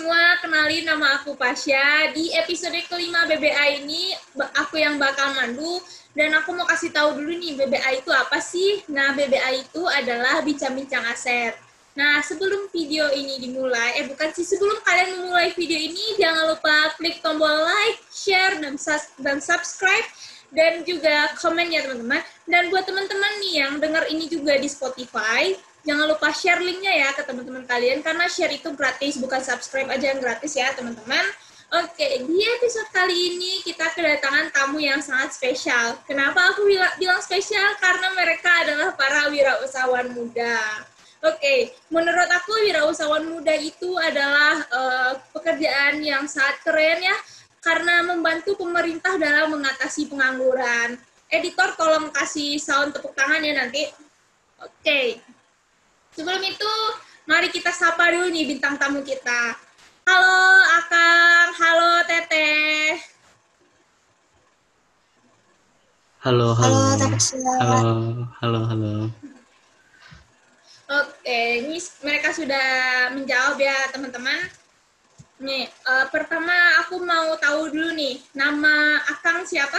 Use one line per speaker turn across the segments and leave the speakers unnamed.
semua, kenalin nama aku Pasya. Di episode kelima BBA ini, aku yang bakal mandu. Dan aku mau kasih tahu dulu nih, BBA itu apa sih? Nah, BBA itu adalah bincang-bincang aset. Nah, sebelum video ini dimulai, eh bukan sih, sebelum kalian memulai video ini, jangan lupa klik tombol like, share, dan, dan subscribe, dan juga komen ya teman-teman. Dan buat teman-teman nih yang dengar ini juga di Spotify, Jangan lupa share linknya ya ke teman-teman kalian, karena share itu gratis, bukan subscribe aja yang gratis ya teman-teman. Oke, di episode kali ini kita kedatangan tamu yang sangat spesial. Kenapa aku bilang, spesial? Karena mereka adalah para wirausahawan muda. Oke, menurut aku wirausahawan muda itu adalah uh, pekerjaan yang sangat keren ya, karena membantu pemerintah dalam mengatasi pengangguran. Editor tolong kasih sound tepuk tangan ya nanti. Oke, Sebelum itu, mari kita sapa dulu nih bintang tamu kita. Halo Akang, halo Teteh.
Halo, halo. Halo, halo, halo, halo.
Oke, ini mereka sudah menjawab ya teman-teman. Nih, uh, pertama aku mau tahu dulu nih, nama Akang siapa?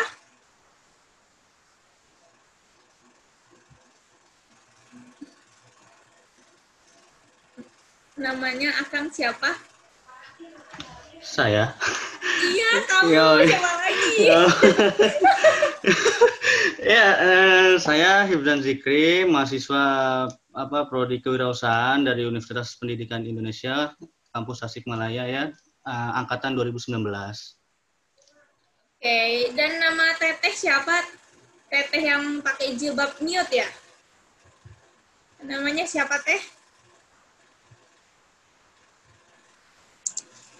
Namanya Akang siapa?
Saya.
Iya, kamu Yo, siapa lagi?
ya, eh, saya Hibdan Zikri, mahasiswa apa prodi kewirausahaan dari Universitas Pendidikan Indonesia, kampus Tasikmalaya ya, eh, angkatan 2019.
Oke, dan nama Teteh siapa? Teteh yang pakai jilbab niut ya? Namanya siapa Teh?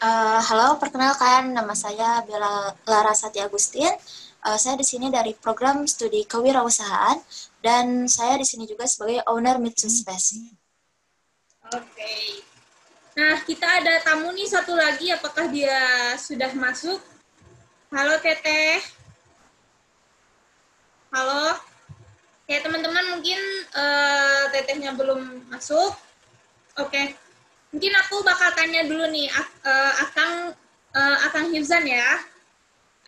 Uh, halo, perkenalkan nama saya Bella Larasati Agustin. Uh, saya di sini dari program studi kewirausahaan dan saya di sini juga sebagai owner Mitsu Space.
Oke. Okay. Nah, kita ada tamu nih satu lagi. Apakah dia sudah masuk? Halo, Teteh. Halo. Ya, teman-teman mungkin uh, Tetehnya belum masuk. Oke. Okay mungkin aku bakal tanya dulu nih uh, Akang uh, Akang Hifzan ya.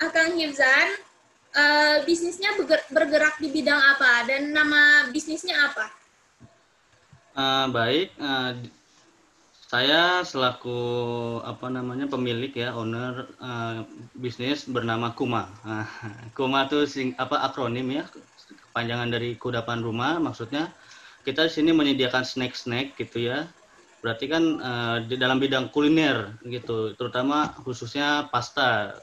Akang Hifzan uh, bisnisnya bergerak di bidang apa dan nama bisnisnya apa?
Uh, baik, uh, saya selaku apa namanya pemilik ya owner uh, bisnis bernama Kuma. Uh, Kuma itu sing, apa akronim ya kepanjangan dari kudapan rumah maksudnya kita di sini menyediakan snack-snack gitu ya berarti kan uh, di dalam bidang kuliner gitu, terutama khususnya pasta.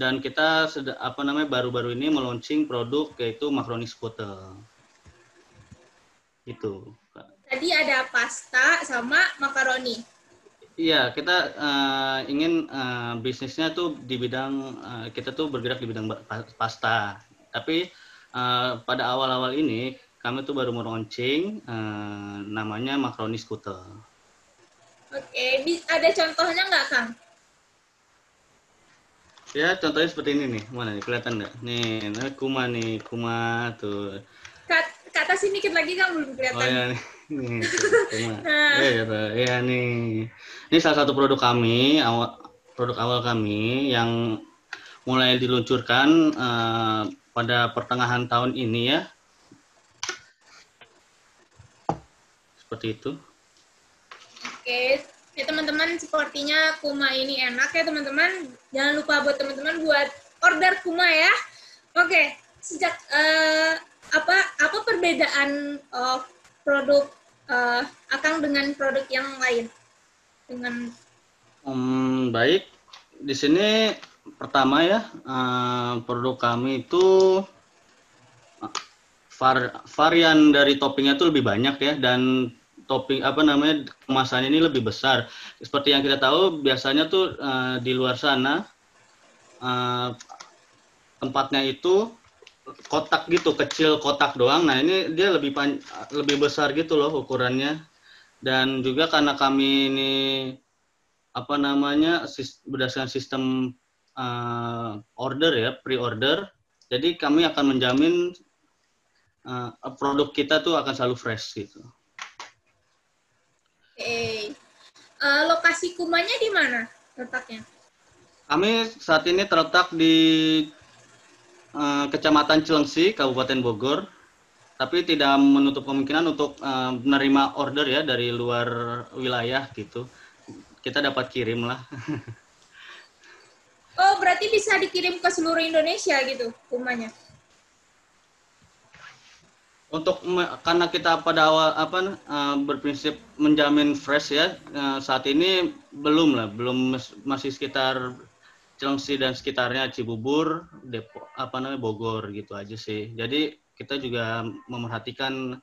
Dan kita sudah apa namanya baru-baru ini meluncing produk yaitu makaroni skutel. Itu.
Tadi ada pasta sama makaroni.
Iya, kita uh, ingin uh, bisnisnya tuh di bidang uh, kita tuh bergerak di bidang pasta. Tapi uh, pada awal-awal ini kami tuh baru meluncing uh, namanya makaroni skutel.
Oke, ada contohnya nggak, Kang?
Ya, contohnya seperti ini nih. Mana nih? Kelihatan nggak? Nih, nah, kuma nih. Kuma tuh.
Kat, ke atas ini dikit lagi, Kang. Belum kelihatan. Oh,
ya, nih. nih kuma. nah. Ya, ya, ya, nih. Ini salah satu produk kami, awal, produk awal kami yang mulai diluncurkan uh, pada pertengahan tahun ini ya. Seperti itu.
Oke, ya teman-teman sepertinya kuma ini enak ya teman-teman. Jangan lupa buat teman-teman buat order kuma ya. Oke, sejak uh, apa apa perbedaan uh, produk uh, Akang dengan produk yang lain? Dengan
um, baik, di sini pertama ya uh, produk kami itu var, varian dari toppingnya itu lebih banyak ya dan topping apa namanya kemasannya ini lebih besar. Seperti yang kita tahu biasanya tuh uh, di luar sana uh, tempatnya itu kotak gitu, kecil kotak doang. Nah, ini dia lebih pan lebih besar gitu loh ukurannya. Dan juga karena kami ini apa namanya berdasarkan sistem uh, order ya, pre-order. Jadi kami akan menjamin uh, produk kita tuh akan selalu fresh gitu.
Okay. uh, lokasi kumanya di mana letaknya?
Kami saat ini terletak di uh, Kecamatan Cilengsi, Kabupaten Bogor, tapi tidak menutup kemungkinan untuk uh, menerima order ya dari luar wilayah gitu. Kita dapat kirim lah.
oh, berarti bisa dikirim ke seluruh Indonesia gitu kumanya?
Untuk karena kita pada awal apa uh, berprinsip menjamin fresh ya uh, saat ini belum lah belum masih sekitar Cilengsi dan sekitarnya Cibubur Depok apa namanya Bogor gitu aja sih. Jadi kita juga memerhatikan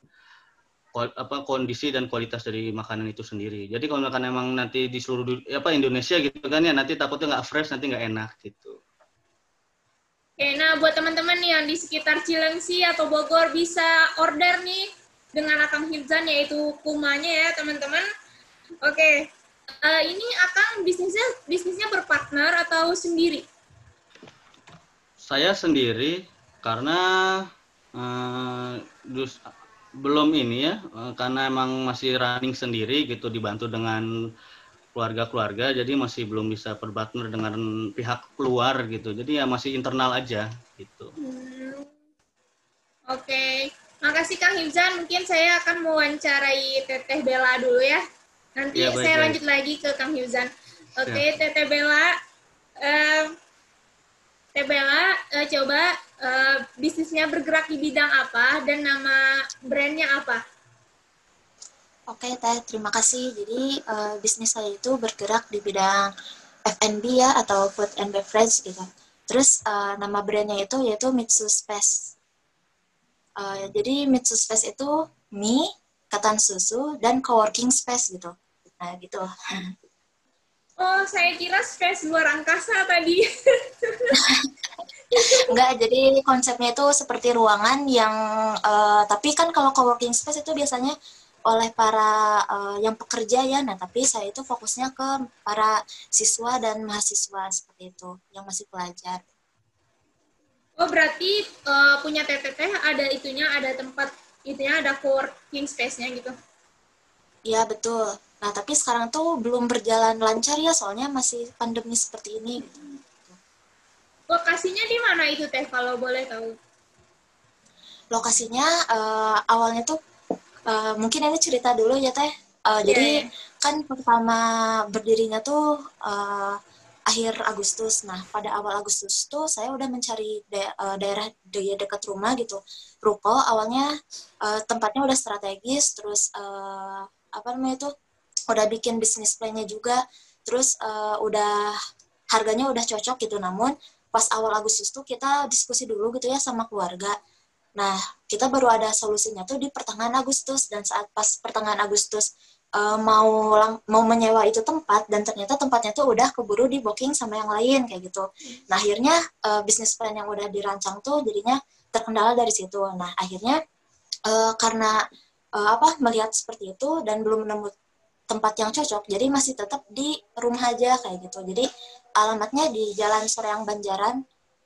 apa kondisi dan kualitas dari makanan itu sendiri. Jadi kalau misalkan emang nanti di seluruh apa Indonesia gitu kan ya nanti takutnya nggak fresh nanti nggak enak gitu
Oke, nah buat teman-teman yang di sekitar Cilengsi atau Bogor bisa order nih dengan Akang Hibzan yaitu kumanya ya teman-teman. Oke, uh, ini Akang bisnisnya bisnisnya berpartner atau sendiri?
Saya sendiri karena uh, dus, belum ini ya uh, karena emang masih running sendiri gitu dibantu dengan keluarga-keluarga jadi masih belum bisa berpartner dengan pihak luar gitu jadi ya masih internal aja gitu hmm.
oke okay. makasih Kang Hibzan mungkin saya akan mewawancarai Teteh Bella dulu ya nanti ya, baik, saya baik. lanjut lagi ke Kang Hibzan oke okay, ya. Teteh Bella uh, Teteh Bella uh, coba uh, bisnisnya bergerak di bidang apa dan nama brandnya apa
Oke, Teh, terima kasih. Jadi, uh, bisnis saya itu bergerak di bidang F&B ya, atau food and beverage gitu. Terus, uh, nama brandnya itu yaitu Mitsu Space. Uh, jadi, Mitsu Space itu mie, ketan susu, dan coworking space gitu. Nah, gitu.
Oh, saya kira space luar angkasa tadi.
Enggak, jadi konsepnya itu seperti ruangan yang, uh, tapi kan kalau coworking space itu biasanya oleh para uh, yang pekerja ya. Nah, tapi saya itu fokusnya ke para siswa dan mahasiswa seperti itu yang masih pelajar.
Oh, berarti uh, punya TTT ada itunya, ada tempat itunya, ada coworking space-nya gitu.
Iya, betul. Nah, tapi sekarang tuh belum berjalan lancar ya, soalnya masih pandemi seperti ini.
Lokasinya di mana itu Teh, kalau boleh tahu?
Lokasinya uh, awalnya tuh uh, mungkin ini cerita dulu ya teh. Uh, yeah. Jadi iya. kan pertama berdirinya tuh uh, akhir Agustus. Nah pada awal Agustus tuh saya udah mencari da daerah di dekat rumah gitu. Ruko awalnya uh, tempatnya udah strategis, terus uh, apa namanya itu udah bikin bisnis plan-nya juga, terus uh, udah harganya udah cocok gitu. Namun pas awal Agustus tuh kita diskusi dulu gitu ya sama keluarga Nah, kita baru ada solusinya tuh di pertengahan Agustus dan saat pas pertengahan Agustus uh, mau mau menyewa itu tempat dan ternyata tempatnya tuh udah keburu di booking sama yang lain kayak gitu. Nah, akhirnya uh, bisnis plan yang udah dirancang tuh jadinya terkendala dari situ. Nah, akhirnya uh, karena uh, apa melihat seperti itu dan belum nemu tempat yang cocok, jadi masih tetap di rumah aja kayak gitu. Jadi alamatnya di Jalan Soreang Banjaran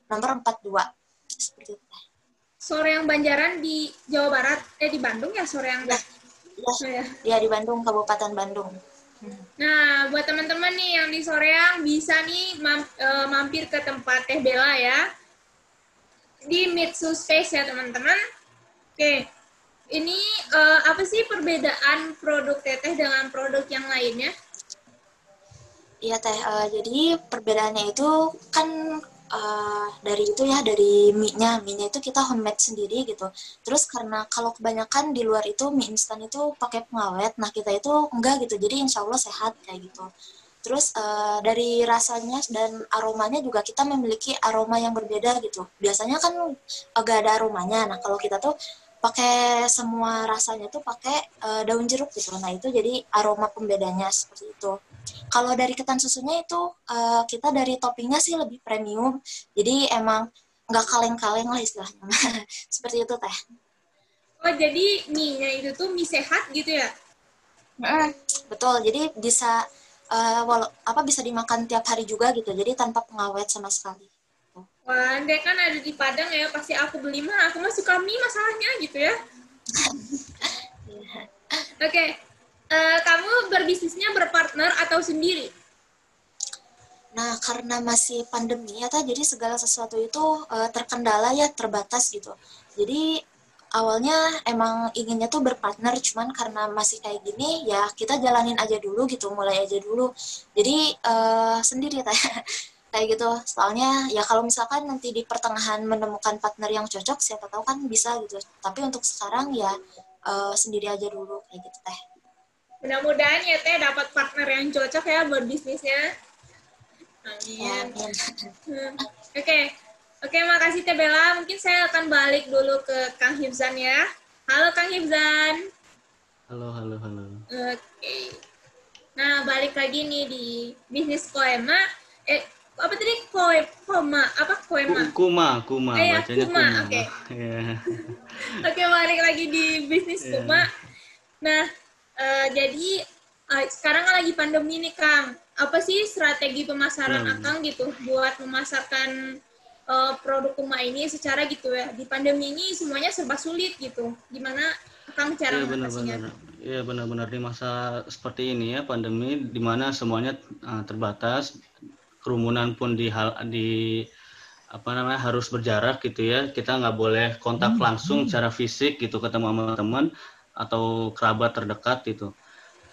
nomor 42 seperti itu
sore yang Banjaran di Jawa Barat, eh di Bandung ya sore yang
ya, ya, ya di Bandung, Kabupaten Bandung.
Nah, buat teman-teman nih yang di Soreang bisa nih eh, mampir ke tempat Teh Bella ya. Di Mitsu Space ya, teman-teman. Oke. Ini uh, apa sih perbedaan produk Teteh dengan produk yang lainnya?
Iya, Teh. Uh, jadi perbedaannya itu kan uh, dari itu ya dari mie-nya. Mie-nya itu kita homemade sendiri gitu. Terus karena kalau kebanyakan di luar itu mie instan itu pakai pengawet nah kita itu enggak gitu. Jadi insya Allah sehat kayak gitu. Terus uh, dari rasanya dan aromanya juga kita memiliki aroma yang berbeda gitu. Biasanya kan agak ada aromanya. Nah kalau kita tuh pakai semua rasanya tuh pakai uh, daun jeruk gitu nah itu jadi aroma pembedanya seperti itu kalau dari ketan susunya itu uh, kita dari toppingnya sih lebih premium. Jadi emang nggak kaleng-kaleng lah istilahnya. Seperti itu teh.
Oh jadi mie-nya itu tuh mie sehat gitu ya?
Mm, betul. Jadi bisa uh, wala apa bisa dimakan tiap hari juga gitu. Jadi tanpa pengawet sama sekali.
Wah, dia kan ada di Padang ya, pasti aku beli mah. Aku mah suka mie masalahnya gitu ya. Oke, okay uh, kamu berbisnisnya berpartner atau sendiri?
Nah, karena masih pandemi ya, jadi segala sesuatu itu uh, terkendala ya, terbatas gitu. Jadi awalnya emang inginnya tuh berpartner cuman karena masih kayak gini ya kita jalanin aja dulu gitu mulai aja dulu jadi uh, sendiri teh kayak gitu soalnya ya kalau misalkan nanti di pertengahan menemukan partner yang cocok siapa tahu kan bisa gitu tapi untuk sekarang ya uh, sendiri aja dulu kayak gitu teh
mudah-mudahan ya teh dapat partner yang cocok ya buat bisnisnya amin, ya. Hmm. oke okay. Oke, makasih Teh Bella. Mungkin saya akan balik dulu ke Kang Hibzan ya. Halo Kang Hibzan.
Halo, halo, halo.
Oke. Nah, balik lagi nih di bisnis Koema. Eh, apa tadi Koe, Koma? Apa Koema?
Kuma, Kuma.
Eh, ya, Kuma. Kuma. Oke. Okay. Yeah. Oke, balik lagi di bisnis yeah. Kuma. Nah, uh, jadi uh, sekarang kan lagi pandemi nih, Kang. Apa sih strategi pemasaran hmm. Akang gitu buat memasarkan uh, produk rumah ini secara gitu ya di pandemi ini semuanya serba sulit gitu gimana kang cara
ya, mengatasinya ya benar-benar di masa seperti ini ya pandemi di mana semuanya uh, terbatas kerumunan pun di hal di apa namanya harus berjarak gitu ya. Kita nggak boleh kontak hmm. langsung secara fisik gitu ketemu sama teman atau kerabat terdekat gitu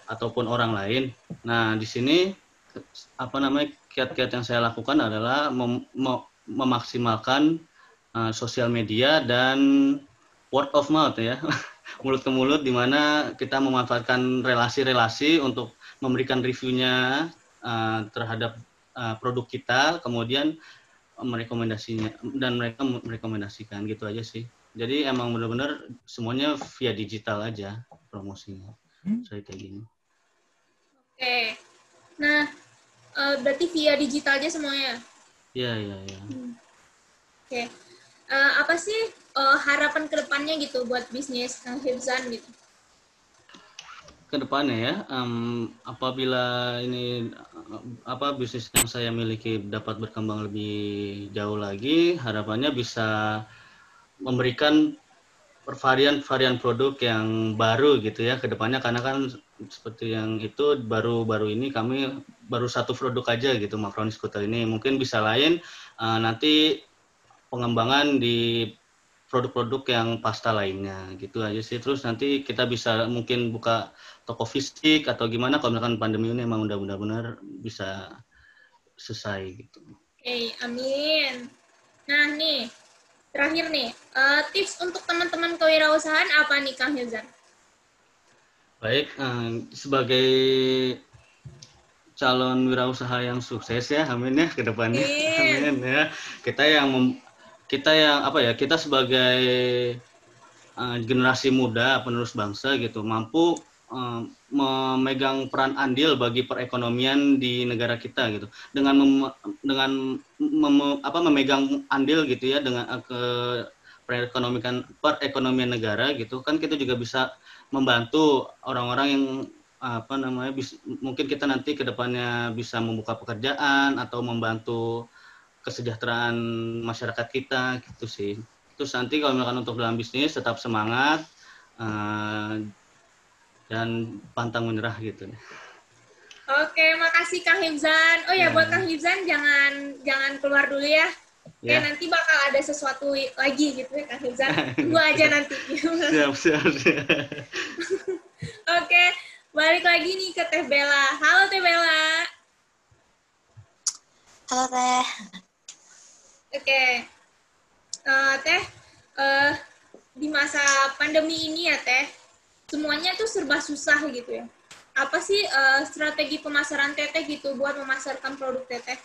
ataupun orang lain. Nah di sini apa namanya kiat-kiat yang saya lakukan adalah mem, memaksimalkan uh, sosial media dan word of mouth ya. Mulut ke mulut di mana kita memanfaatkan relasi-relasi untuk memberikan reviewnya uh, terhadap uh, produk kita kemudian merekomendasinya dan mereka merekomendasikan gitu aja sih jadi emang benar-benar semuanya via digital aja promosinya hmm? saya kayak gini
oke nah uh, berarti via digital aja semuanya
Iya, iya, iya.
Hmm. Oke. Okay. Uh, eh, apa sih uh, harapan ke depannya gitu buat bisnis Kang Hibzan gitu?
Ke depannya ya, um, apabila ini apa bisnis yang saya miliki dapat berkembang lebih jauh lagi, harapannya bisa memberikan varian-varian produk yang baru gitu ya ke depannya karena kan seperti yang itu baru-baru ini kami baru satu produk aja gitu Macronis Scooter ini. Mungkin bisa lain uh, nanti pengembangan di produk-produk yang pasta lainnya gitu aja sih terus nanti kita bisa mungkin buka toko fisik atau gimana kalau misalkan pandemi ini emang udah benar-benar bisa selesai gitu.
Oke, okay, amin. Nah nih, terakhir nih, uh, tips untuk teman-teman kewirausahaan apa nih Kang Hilzan?
Baik, uh, sebagai calon wirausaha yang sukses ya, amin ya ke depannya. Amin ya. Kita yang mem, kita yang apa ya, kita sebagai uh, generasi muda penerus bangsa gitu, mampu uh, memegang peran andil bagi perekonomian di negara kita gitu. Dengan mem, dengan mem, apa memegang andil gitu ya dengan uh, ke perekonomian perekonomian negara gitu kan kita juga bisa membantu orang-orang yang apa namanya bis, mungkin kita nanti ke depannya bisa membuka pekerjaan atau membantu kesejahteraan masyarakat kita gitu sih terus nanti kalau misalkan untuk dalam bisnis tetap semangat uh, dan pantang menyerah gitu
Oke, makasih Kang Hibzan. Oh ya, ya. buat Kang Hibzan jangan jangan keluar dulu ya. Ya. ya nanti bakal ada sesuatu lagi gitu ya Kang Hibzan. Tunggu aja nanti. siap, siap, siap. Oke, balik lagi nih ke Teh Bella. Halo Teh Bella.
Halo Teh.
Oke. Okay. Uh, eh, teh, uh, di masa pandemi ini ya Teh, semuanya tuh serba susah gitu ya. Apa sih uh, strategi pemasaran Teteh gitu buat memasarkan produk Teteh?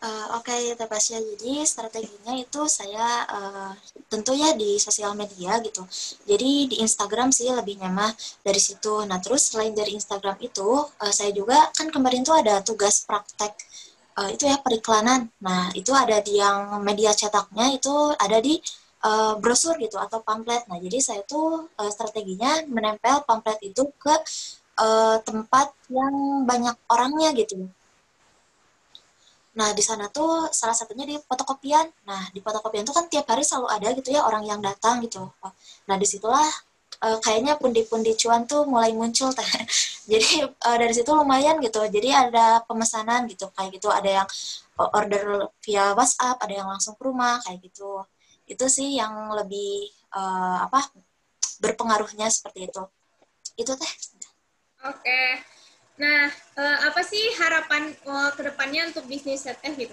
Uh, Oke, okay, Tapasya. Jadi strateginya itu saya uh, tentu ya di sosial media gitu. Jadi di Instagram sih lebih nyamah dari situ. Nah terus selain dari Instagram itu, uh, saya juga kan kemarin tuh ada tugas praktek uh, itu ya periklanan. Nah itu ada di yang media cetaknya itu ada di uh, brosur gitu atau pamflet. Nah jadi saya tuh uh, strateginya menempel pamflet itu ke uh, tempat yang banyak orangnya gitu Nah, di sana tuh salah satunya di fotokopian. Nah, di fotokopian tuh kan tiap hari selalu ada gitu ya orang yang datang gitu. Nah, di situlah uh, kayaknya pundi-pundi cuan tuh mulai muncul teh. jadi uh, dari situ lumayan gitu. Jadi ada pemesanan gitu kayak gitu. Ada yang order via WhatsApp, ada yang langsung ke rumah kayak gitu. Itu sih yang lebih uh, apa berpengaruhnya seperti itu. Itu teh.
Oke. Okay. Nah, uh, apa sih harapan uh, ke depannya untuk bisnis teteh gitu?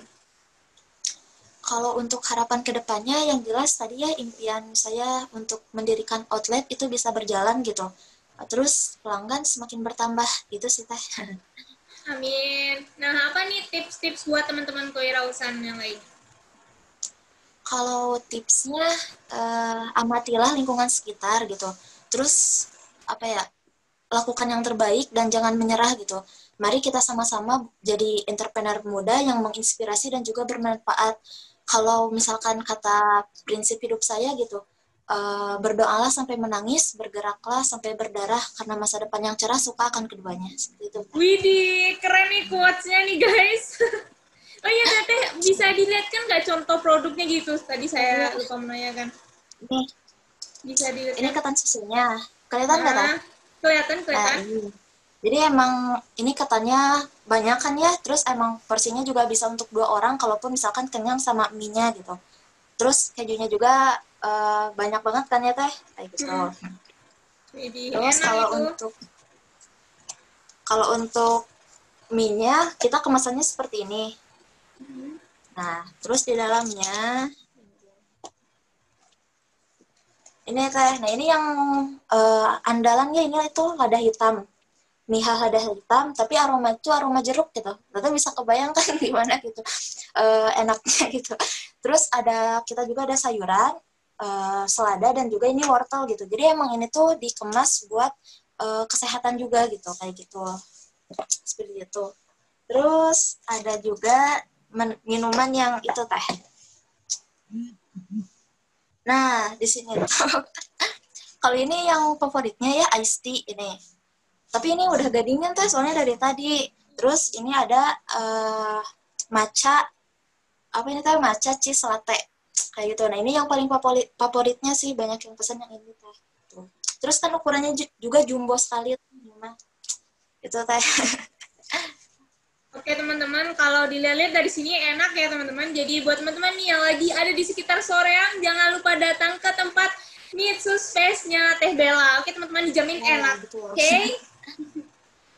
Kalau untuk harapan ke depannya yang jelas tadi ya impian saya untuk mendirikan outlet itu bisa berjalan gitu. Terus pelanggan semakin bertambah itu sih teh.
Amin. Nah, apa nih tips-tips buat teman-teman kewirausahaan yang lain?
Kalau tipsnya uh, amatilah lingkungan sekitar gitu. Terus apa ya? lakukan yang terbaik dan jangan menyerah gitu. Mari kita sama-sama jadi entrepreneur muda yang menginspirasi dan juga bermanfaat. Kalau misalkan kata prinsip hidup saya gitu, uh, berdoalah sampai menangis, bergeraklah sampai berdarah karena masa depan yang cerah suka akan keduanya. Seperti itu.
Widih, keren nih quotes-nya nih guys. oh iya teteh, bisa dilihat kan nggak contoh produknya gitu? Tadi saya lupa menanyakan. Bisa dilihat.
Ini ketan susunya. Kelihatan nggak nah,
kelihatan kelihatan nah,
jadi emang ini katanya banyak kan ya terus emang porsinya juga bisa untuk dua orang kalaupun misalkan kenyang sama mie-nya gitu terus kejunya juga uh, banyak banget kan ya teh kayak gitu hmm. terus kalau itu. untuk kalau untuk mie-nya kita kemasannya seperti ini hmm. nah terus di dalamnya ini teh nah ini yang uh, andalannya ini itu lada hitam miha lada hitam tapi aroma itu aroma jeruk gitu. Tentu bisa kebayangkan gimana gitu. Uh, enaknya gitu. Terus ada kita juga ada sayuran uh, selada dan juga ini wortel gitu. Jadi emang ini tuh dikemas buat uh, kesehatan juga gitu kayak gitu. Seperti itu. Terus ada juga minuman yang itu teh. Nah, di sini. Kalau ini yang favoritnya ya iced tea ini. Tapi ini udah gadingan tuh soalnya dari tadi. Terus ini ada uh, matcha apa ini tuh matcha cheese latte kayak gitu. Nah, ini yang paling favorit favoritnya sih banyak yang pesan yang ini teh. Terus kan ukurannya juga jumbo sekali nah, Itu teh.
Oke teman-teman, kalau dilihat-lihat dari sini enak ya teman-teman. Jadi buat teman-teman nih yang lagi ada di sekitar soreang, jangan lupa datang ke tempat Mitsu Space-nya Teh Bella. Oke teman-teman, dijamin oh, enak. Oke? Okay?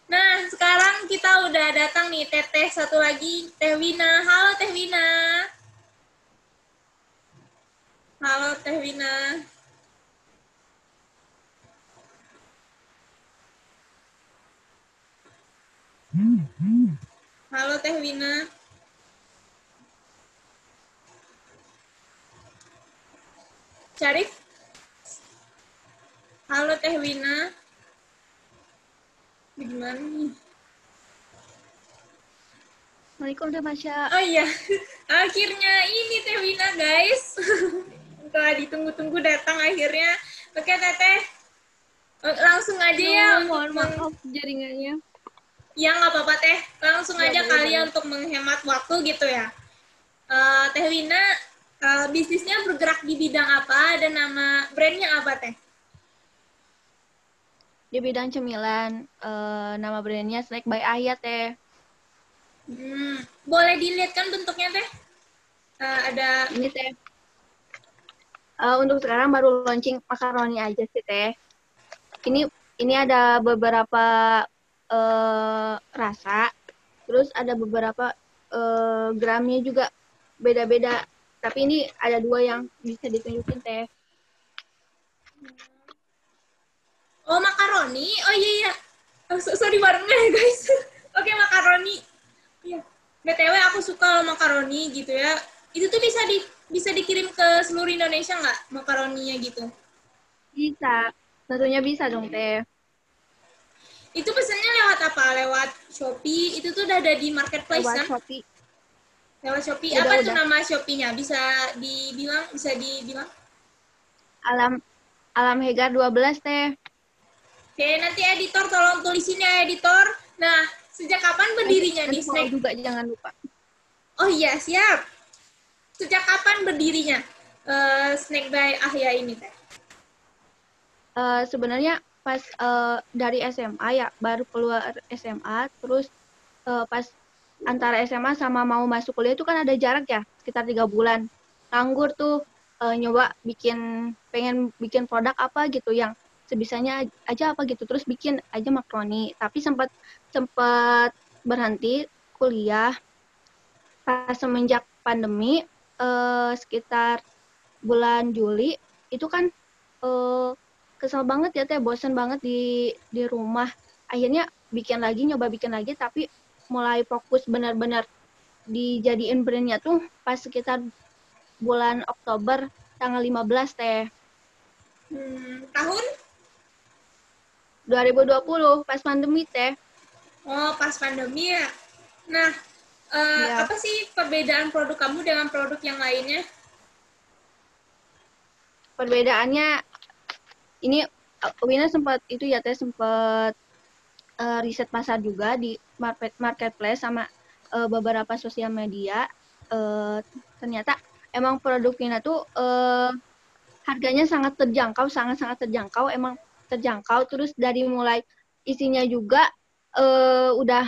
Nah, sekarang kita udah datang nih Teteh satu lagi, Teh Wina. Halo Teh Wina. Halo Teh Wina. Halo Teh Wina. Syarif? Halo Teh Wina. Gimana nih?
Assalamualaikum Teh Masya.
Oh iya, akhirnya ini Teh Wina guys. Telah ditunggu-tunggu datang akhirnya. Oke Teteh, langsung aja ya.
Mohon maaf jaringannya
ya nggak apa-apa teh langsung ya, aja kali ya untuk menghemat waktu gitu ya uh, teh Wina uh, bisnisnya bergerak di bidang apa dan nama brandnya apa teh
di bidang cemilan uh, nama brandnya Snack by Ayah teh
hmm, boleh dilihat kan bentuknya teh? Uh, ada
ini teh. Uh, untuk sekarang baru launching makaroni aja sih teh. Ini ini ada beberapa uh, rasa terus ada beberapa uh, gramnya juga beda-beda. Tapi ini ada dua yang bisa ditunjukin teh
oh makaroni oh iya iya oh, sorry barengnya ya guys oke okay, makaroni iya btw aku suka makaroni gitu ya itu tuh bisa di bisa dikirim ke seluruh Indonesia nggak makaroninya gitu
bisa tentunya bisa dong teh
itu pesannya lewat apa? Lewat Shopee. Itu tuh udah ada di marketplace lewat
kan? Shopee.
Lewat Shopee. Udah, apa udah. tuh nama Shopee-nya? Bisa dibilang? Bisa dibilang?
Alam Alam Hegar 12 teh.
Oke, nanti editor tolong tulisin ya editor. Nah, sejak kapan berdirinya nih Snack?
juga jangan lupa.
Oh iya, siap. Sejak kapan berdirinya uh, Snack by Ahya ini teh?
uh, sebenarnya pas uh, dari SMA ya baru keluar SMA terus uh, pas antara SMA sama mau masuk kuliah itu kan ada jarak ya sekitar tiga bulan nganggur tuh uh, nyoba bikin pengen bikin produk apa gitu yang sebisanya aja apa gitu. Terus bikin aja makroni. Tapi sempat sempat berhenti kuliah. Pas semenjak pandemi uh, sekitar bulan Juli itu kan uh, kesel banget ya teh. Bosen banget di di rumah. Akhirnya bikin lagi nyoba bikin lagi tapi mulai fokus benar-benar dijadiin brandnya tuh pas sekitar bulan Oktober tanggal 15 teh.
Hmm, tahun
2020 pas pandemi teh.
Oh pas pandemi ya? Nah uh, ya. apa sih perbedaan produk kamu dengan produk yang lainnya?
Perbedaannya ini uh, Wina sempat itu ya teh sempat uh, riset pasar juga di market marketplace sama uh, beberapa sosial media. Uh, ternyata emang produk Wina tuh uh, harganya sangat terjangkau sangat sangat terjangkau. Emang terjangkau terus dari mulai isinya juga uh, udah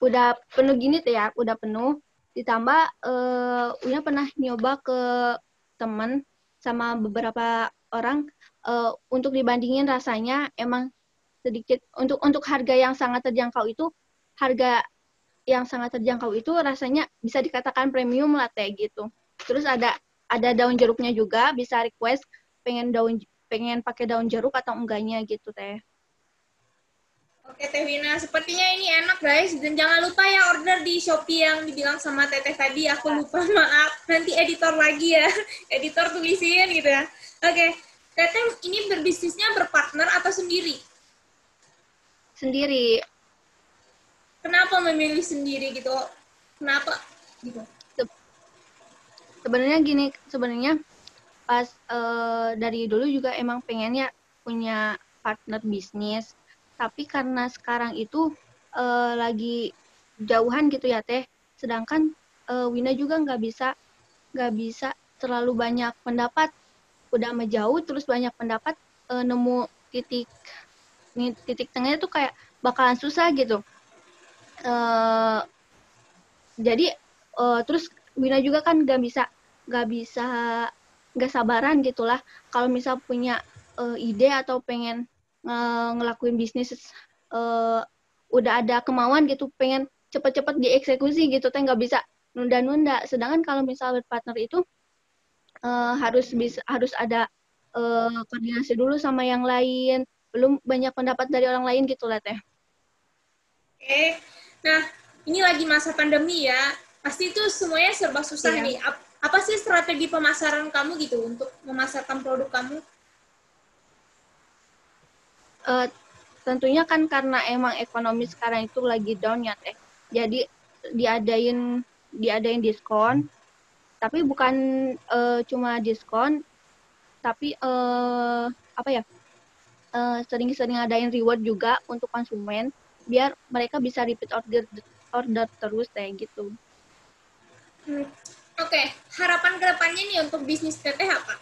udah penuh gini tuh ya udah penuh ditambah uh, Wina pernah nyoba ke temen sama beberapa orang uh, untuk dibandingin rasanya emang sedikit untuk untuk harga yang sangat terjangkau itu harga yang sangat terjangkau itu rasanya bisa dikatakan premium lah teh gitu. Terus ada ada daun jeruknya juga bisa request pengen daun pengen pakai daun jeruk atau enggaknya gitu teh.
Oke Teh Wina, sepertinya ini enak guys dan jangan lupa ya order di Shopee yang dibilang sama Teteh tadi aku lupa maaf nanti editor lagi ya editor tulisin gitu ya. Oke, Teteh ini berbisnisnya berpartner atau sendiri?
Sendiri.
Kenapa memilih sendiri gitu? Kenapa gitu?
Sebenarnya gini, sebenarnya pas uh, dari dulu juga emang pengennya punya partner bisnis, tapi karena sekarang itu uh, lagi jauhan gitu ya teh, sedangkan uh, Wina juga nggak bisa nggak bisa terlalu banyak pendapat. Udah menjauh terus banyak pendapat e, nemu titik nih titik tengahnya tuh kayak bakalan susah gitu. E, jadi e, terus Wina juga kan gak bisa gak bisa gak sabaran gitulah. Kalau misal punya e, ide atau pengen e, ngelakuin bisnis e, udah ada kemauan gitu pengen cepet-cepet dieksekusi gitu teh nggak bisa nunda-nunda. Sedangkan kalau misal partner itu uh, harus bisa harus ada uh, koordinasi dulu sama yang lain. Belum banyak pendapat dari orang lain gitu lah teh.
Oke. Nah ini lagi masa pandemi ya. Pasti itu semuanya serba susah iya. nih apa sih strategi pemasaran kamu gitu untuk memasarkan produk kamu
uh, tentunya kan karena emang ekonomi sekarang itu lagi down ya teh jadi diadain diadain diskon tapi bukan uh, cuma diskon tapi uh, apa ya sering-sering uh, adain reward juga untuk konsumen biar mereka bisa repeat order order terus kayak gitu.
Hmm. Oke, okay. harapan ke depannya nih untuk bisnis teteh apa?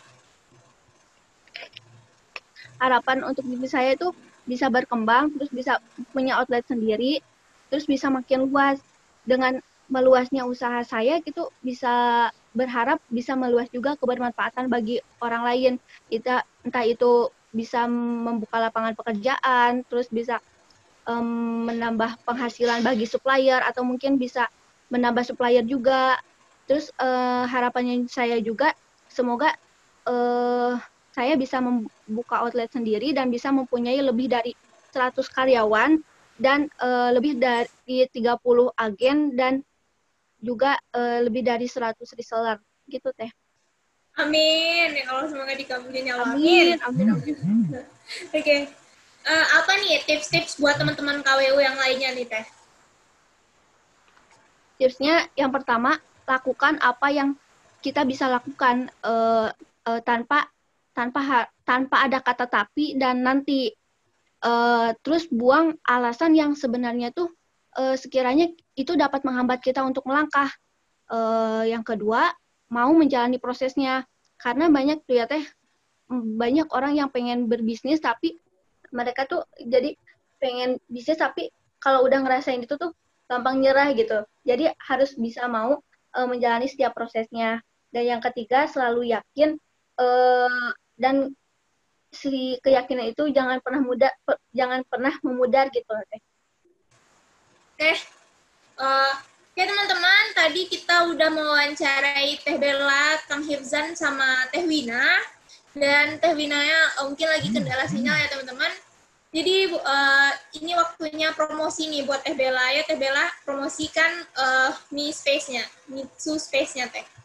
Harapan untuk bisnis saya itu bisa berkembang, terus bisa punya outlet sendiri, terus bisa makin luas. Dengan meluasnya usaha saya gitu bisa berharap bisa meluas juga kebermanfaatan bagi orang lain. Kita entah itu bisa membuka lapangan pekerjaan, terus bisa um, menambah penghasilan bagi supplier atau mungkin bisa menambah supplier juga. Terus uh, harapannya saya juga semoga uh, saya bisa membuka outlet sendiri dan bisa mempunyai lebih dari 100 karyawan dan uh, lebih dari 30 agen dan juga uh, lebih dari 100 reseller gitu teh.
Amin. Ya Allah semoga dikabulin ya Allah.
Amin. Amin. Amin.
Oke. Okay. Uh, apa nih tips-tips buat teman-teman KWU yang lainnya nih teh?
Tipsnya yang pertama lakukan apa yang kita bisa lakukan uh, uh, tanpa tanpa tanpa ada kata tapi dan nanti uh, terus buang alasan yang sebenarnya tuh uh, sekiranya itu dapat menghambat kita untuk melangkah. Uh, yang kedua, mau menjalani prosesnya. Karena banyak tuh ya teh banyak orang yang pengen berbisnis tapi mereka tuh jadi pengen bisnis tapi kalau udah ngerasain itu tuh gampang nyerah gitu. Jadi harus bisa mau uh, menjalani setiap prosesnya. Dan yang ketiga selalu yakin uh, dan si keyakinan itu jangan pernah mudah jangan pernah memudar gitu teh.
Oke. Uh, Oke teman-teman, tadi kita udah mewawancarai Teh Bella, Kang Hirzan, sama Teh Wina. Dan Teh Winanya mungkin lagi kendala sinyal ya teman-teman. Jadi uh, ini waktunya promosi nih buat Teh Bella ya. Teh Bella promosikan uh, Mi Space-nya, Mitsu Space-nya Teh.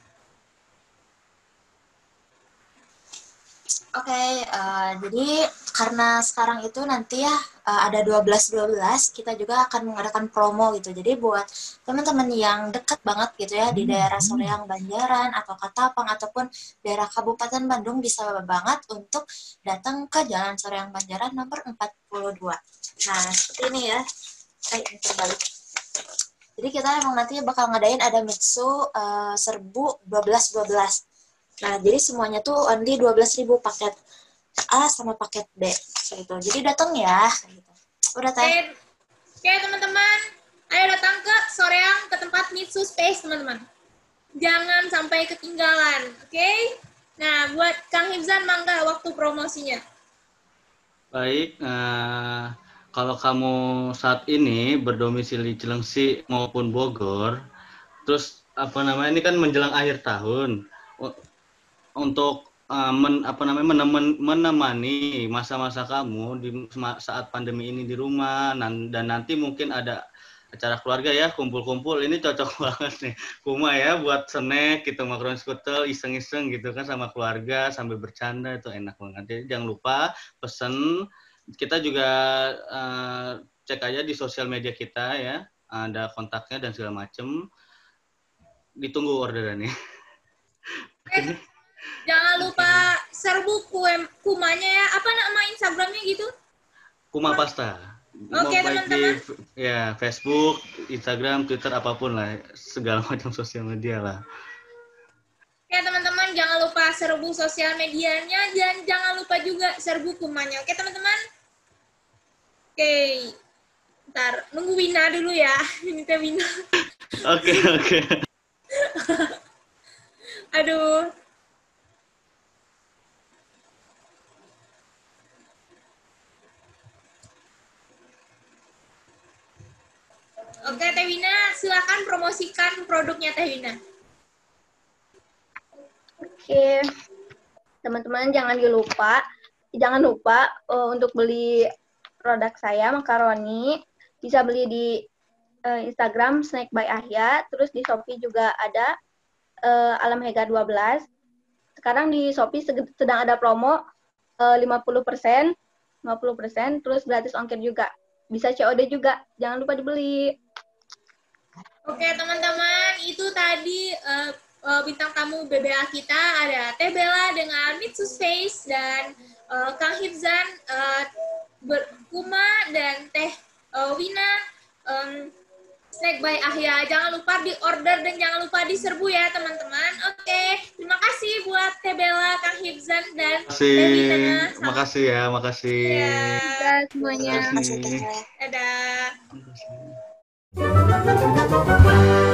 Oke, okay, uh, eh, jadi karena sekarang itu nanti ya uh, ada 12-12, kita juga akan mengadakan promo gitu. Jadi buat teman-teman yang dekat banget gitu ya di daerah Soreang Banjaran atau Katapang ataupun daerah Kabupaten Bandung bisa banget untuk datang ke Jalan Soreang Banjaran nomor 42. Nah, seperti ini ya. Eh, terbalik. Jadi kita emang nanti bakal ngadain ada Mitsu uh, serbu 12-12 Nah, jadi semuanya tuh only 12.000 paket A sama paket B gitu. Jadi datang ya gitu. Udah teh.
Oke, teman-teman. Ayo datang ke Soreang ke tempat Mitsu Space, teman-teman. Jangan sampai ketinggalan, oke? Okay? Nah, buat Kang Hibzan mangga waktu promosinya.
Baik, uh, kalau kamu saat ini berdomisili Cilengsi maupun Bogor, terus apa namanya ini kan menjelang akhir tahun untuk uh, men, apa namanya menemen, menemani masa-masa kamu di saat pandemi ini di rumah dan, dan nanti mungkin ada acara keluarga ya kumpul-kumpul. Ini cocok banget nih kuma ya buat snack gitu makron skutel iseng-iseng gitu kan sama keluarga sambil bercanda itu enak banget. Jadi jangan lupa pesen. Kita juga uh, cek aja di sosial media kita ya ada kontaknya dan segala macem. Ditunggu orderannya.
Eh, Jangan lupa serbu kue kumanya ya. Apa nama Instagramnya gitu?
Kuma Pasta.
Oke okay, teman-teman.
Ya Facebook, Instagram, Twitter apa pun lah, segala macam sosial media lah.
Oke teman-teman, jangan lupa serbu sosial medianya dan jangan lupa juga serbu kumanya. Oke teman-teman. Oke, ntar nunggu Wina dulu ya. Ini teh Wina.
Oke oke.
Aduh. Oke, Teh Wina, silakan promosikan produknya Teh Wina.
Oke, teman-teman jangan lupa, jangan lupa uh, untuk beli produk saya makaroni. Bisa beli di uh, Instagram Snack by Ahya, terus di Shopee juga ada uh, Alam Hega 12. Sekarang di Shopee sedang ada promo uh, 50%, 50%, terus gratis ongkir juga. Bisa COD juga, jangan lupa dibeli.
Oke teman-teman, itu tadi uh, uh, bintang tamu BBA kita ada Teh Bella dengan Mitsu Space dan uh, Kang Hibzan, uh, Kuma dan Teh uh, Wina. Um, Snack by Ahya. Jangan lupa di order dan jangan lupa diserbu ya teman-teman. Oke, terima kasih buat Teh Bella, Kang Hibzan dan
Teh Wina. Terima kasih ya, makasih.
Ya.
Semuanya.
Dadah.
Thank Música